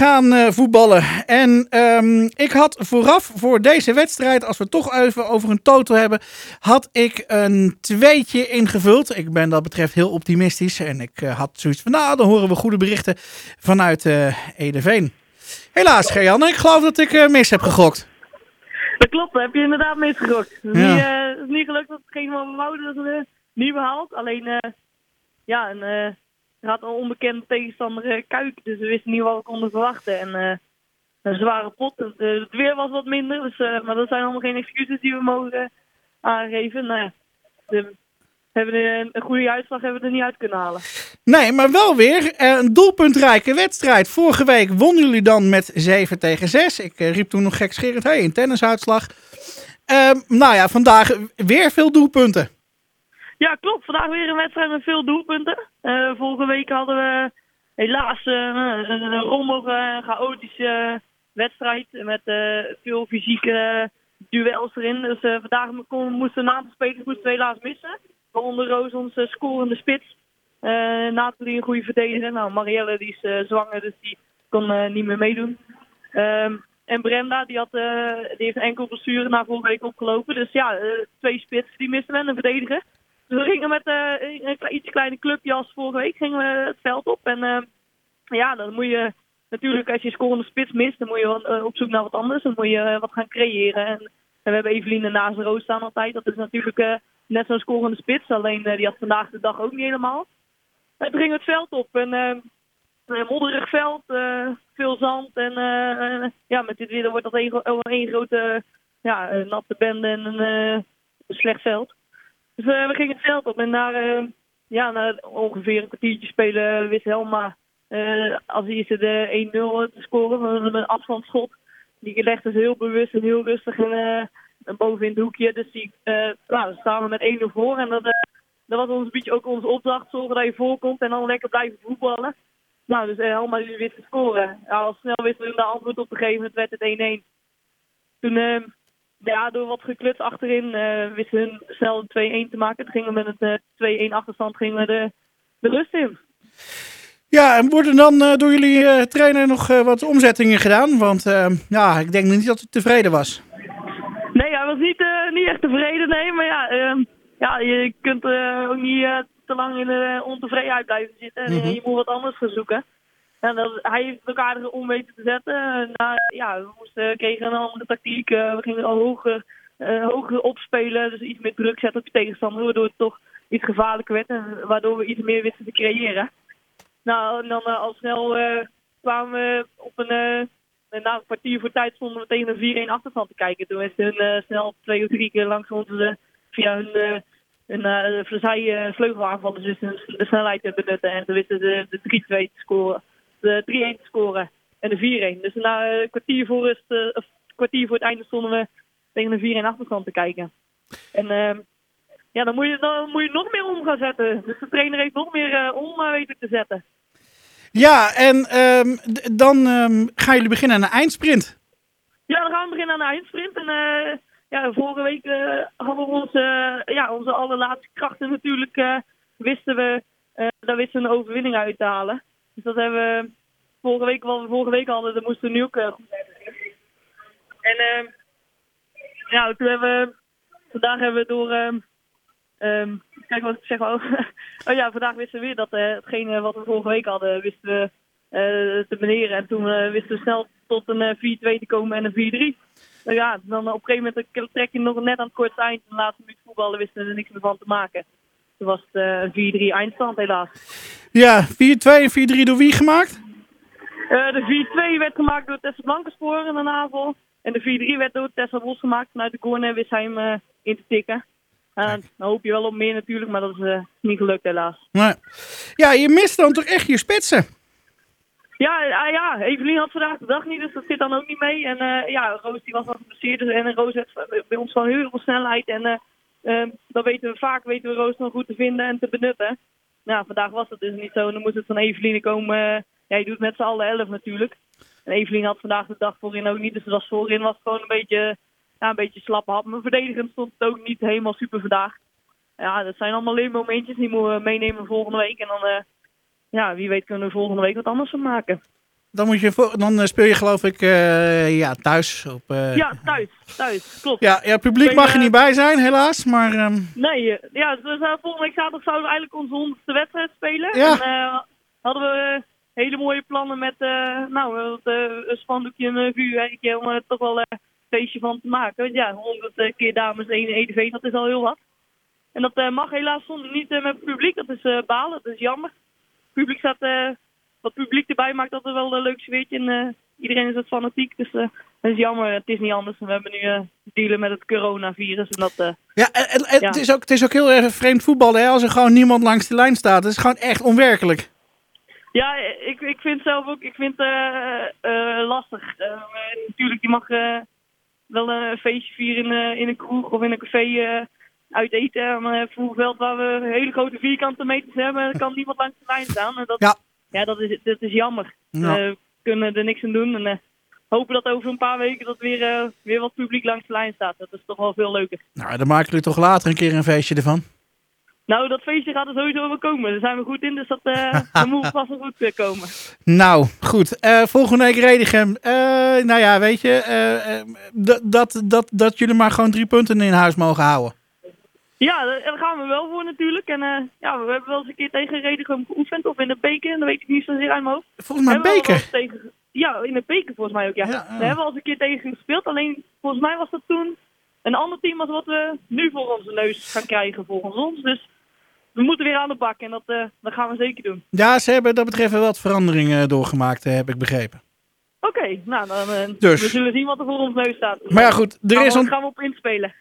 gaan uh, voetballen. En um, ik had vooraf voor deze wedstrijd, als we toch even over een total hebben, had ik een tweetje ingevuld. Ik ben dat betreft heel optimistisch. En ik uh, had zoiets van, nou, dan horen we goede berichten vanuit uh, Edeveen. Helaas, Gerjan, ik geloof dat ik mis heb gegokt. Dat klopt, heb je inderdaad misgegokt. Het is, ja. niet, gelukt dat hetgeen wat we wouden, dat we niet behaald. Alleen, ja, een had een onbekende tegenstander uh, Kuik, dus we wisten niet wat we konden verwachten. En uh, een zware pot. Het, uh, het, weer was wat minder, dus, maar dat zijn allemaal geen excuses die we mogen aangeven. Nou de, hebben we een goede uitslag hebben we er niet uit kunnen halen. Nee, maar wel weer een doelpuntrijke wedstrijd. Vorige week wonnen jullie dan met 7 tegen 6. Ik riep toen nog gekscherend, hey, een tennisuitslag. Ehm, nou ja, vandaag weer veel doelpunten. Ja, klopt. Vandaag weer een wedstrijd met veel doelpunten. Uh, vorige week hadden we helaas een rommelige, chaotische wedstrijd met uh, veel fysieke duels erin. Dus vandaag moesten een aantal spelers moesten helaas missen. Waaronder Roos, onze scorende spits. Nathalie een goede verdediger. Nou, Marielle die is zwanger, dus die kon niet meer meedoen. Ehm, en Brenda, die, had, heeft enkel blessure na vorige week opgelopen. Dus ja, twee spitsen die missen en een verdediger. We gingen met uh, een iets kleine clubje als vorige week gingen we het veld op. En uh, ja, dan moet je natuurlijk als je scorende spits mist, dan moet je uh, op zoek naar wat anders. Dan moet je wat gaan creëren. En, we hebben Eveline naast de roos staan altijd. Dat is natuurlijk net zo'n scorende spits. Alleen die had vandaag de dag ook niet helemaal. En toen het veld op. En een modderig veld, veel zand. En ja, met dit weer wordt dat één, één grote ja, natte bende en een slecht veld. Dus uh, we gingen het veld op en na, uh, ja, na ongeveer een kwartiertje spelen wist Helma uh, als eerste de 1-0 te scoren met een afstandsschot. Die legde ze heel bewust en heel rustig en, boven in het hoekje. Dus die, nou, staan we met 1-0 voor en dat, dat was ons een beetje ook onze opdracht. Zorgen dat je voorkomt en dan lekker blijven voetballen. Nou, dus Helma wist te scoren. Ja, al snel wisten we de antwoord op te geven. Het werd het 1-1. Toen ja, door wat gekluts achterin uh, wisten hun snel 2-1 te maken. Toen gingen we met een uh, 2-1 achterstand gingen we de, de rust in. Ja, en worden dan uh, door jullie trainer nog wat omzettingen gedaan? Want ja, ik denk niet dat hij tevreden was. Nee, hij was niet, niet echt tevreden, nee. Maar ja, ehm, ja je kunt ook niet te lang in de ontevredenheid blijven zitten. Mm -hmm. Je moet wat anders gaan zoeken. En dat, hij heeft elkaar om weten te zetten. Nou, ja, we moesten, kregen een andere tactiek. Uh, we gingen al hoger, uh, hoger opspelen. Dus iets meer druk zetten op je tegenstander. Waardoor het toch iets gevaarlijker werd. En waardoor we iets meer wisten te creëren. Nou, en dan uh, al snel kwamen we op een... na een kwartier voor tijd stonden we tegen een 4-1 achterstand te kijken. Toen wisten hun snel twee of drie keer langs ons via hun... Uh, Verzij vleugelaanvallers dus de snelheid te benutten. En toen wisten ze de 3-2 te scoren de 3-1 te scoren en de 4-1. Dus na een kwartier voor, het, of kwartier voor het einde stonden we tegen een 4-1 achterstand te kijken. En uh, ja, dan moet, je, dan moet je nog meer om gaan zetten. Dus de trainer heeft nog meer uh, om weten te zetten. Ja, en um, dan um, gaan jullie beginnen aan een eindsprint. Ja, dan gaan we beginnen aan een eindsprint. En uh, ja, vorige week hadden we onze, ja, onze allerlaatste krachten natuurlijk. wisten we, daar wisten we een overwinning uit te halen. Dus dat hebben we vorige week, wat we vorige week hadden, dat moesten we nu ook uh, goed hebben. En uh, ja, toen hebben we, vandaag hebben we door, uh, kijk wat ik zeg wel. oh ja, vandaag wisten we weer dat uh, hetgene wat we vorige week hadden, wisten we te beneren. En toen wisten we snel tot een 4-2 te komen en een 4-3. Nou ja, dan op een gegeven moment trek je nog net aan het kortste eind. De laatste minuut voetballen wisten er niks meer van te maken. Toen was het uh, 4-3 eindstand helaas. Ja, 4-2 en 4-3 door wie gemaakt? Uh, de 4-2 werd gemaakt door Tessa Blankensporen in de navel. En de 4-3 werd door Tessa Bos gemaakt. Vanuit de corner wist hij hem uh, in te tikken. Uh, dan hoop je wel op meer natuurlijk, maar dat is niet gelukt helaas. Nee. Ja, je mist dan toch echt je spitsen? Ja, ja, Evelien had vandaag de dag niet, dus dat zit dan ook niet mee. En ja, Roos die was al geblesseerd dus, en Roos heeft bij ons gewoon heel veel snelheid. En uh, dan weten we vaak weten we Roos nog goed te vinden en te benutten. Nou, vandaag was dat dus niet zo. Dan moest het van Eveline komen. Ja, je doet met z'n allen elf natuurlijk. En Evelien had vandaag de dag voorin ook niet. Dus was voorin was gewoon een beetje, ja, een beetje slap hap. Maar verdedigend stond het ook niet helemaal super vandaag. Ja, dat zijn allemaal leermomentjes. Die moeten we meenemen volgende week. En dan, uh, ja, wie weet kunnen we volgende week wat anders van maken. Dan, moet je voor, dan eh, speel je geloof ik eh, ja, thuis. Op, eh, Ja, thuis. Thuis, klopt. ja, ja, publiek mag er niet bij zijn, helaas. Maar ehm, Nee, ja, dus, volgende week zaterdag zouden we eigenlijk onze honderdste wedstrijd spelen. Ja. En hadden we hele mooie plannen met, nou, een spandoekje en een vuurwerkje om er toch wel een feestje van te maken. Want ja, 100 keer dames, één EDV, dat is al heel wat. En dat mag helaas soms niet met het publiek, dat is balen, dat is jammer. Het publiek staat, wat publiek erbij maakt dat er wel een leuk sfeertje en eh, iedereen is wat fanatiek. Dus eh, dat is jammer, het is niet anders. We hebben nu eh dealen met het coronavirus en dat... eh, ja, en, en- en Ja. Het, is ook, het is ook heel erg vreemd voetballen hè, als er gewoon niemand langs de lijn staat. Het is gewoon echt onwerkelijk. Ja, ik, ik vind zelf ook, ik vind eh eh, lastig. Eh, natuurlijk, je mag eh, wel een feestje vieren in, eh, in een kroeg of in een café eh, uit eten. Maar voor een veld waar we hele grote vierkante meters hebben, kan niemand langs de lijn staan. En dat, Ja. Ja, dat, is, dat is jammer. Ja. Eh, we kunnen er niks aan doen. En eh, hopen dat over een paar weken dat weer, eh, weer wat publiek langs de lijn staat. Dat is toch wel veel leuker. Nou, dan maken jullie toch later een keer een feestje ervan. Nou, dat feestje gaat er sowieso wel komen. Daar zijn we goed in, dus dat, dat moet vast wel goed komen. Nou, goed. Volgende week Redichem. Eh, nou ja, weet je, dat, dat, dat, dat jullie maar gewoon drie punten in huis mogen houden. Ja, daar daar gaan we wel voor natuurlijk. En eh, ja, we hebben wel eens een keer tegen Redegum geoefend. Of in de beker, dat weet ik niet zozeer uit mijn hoofd. Volgens mij Hebben we wel beker. Tegen, ja, in de beker volgens mij ook, ja. Daar hebben we al eens een keer tegen gespeeld. Alleen, volgens mij was dat toen een ander team als wat we nu voor onze neus gaan krijgen volgens ons. Dus we moeten weer aan de bak en dat, eh, dat gaan we zeker doen. Ja, ze hebben dat betreft wel wat veranderingen doorgemaakt, eh, heb ik begrepen. Oké, nou dan eh, Dus. we zullen zien wat er voor ons neus staat. Maar ja, goed, er gaan is, we, on- gaan we op inspelen.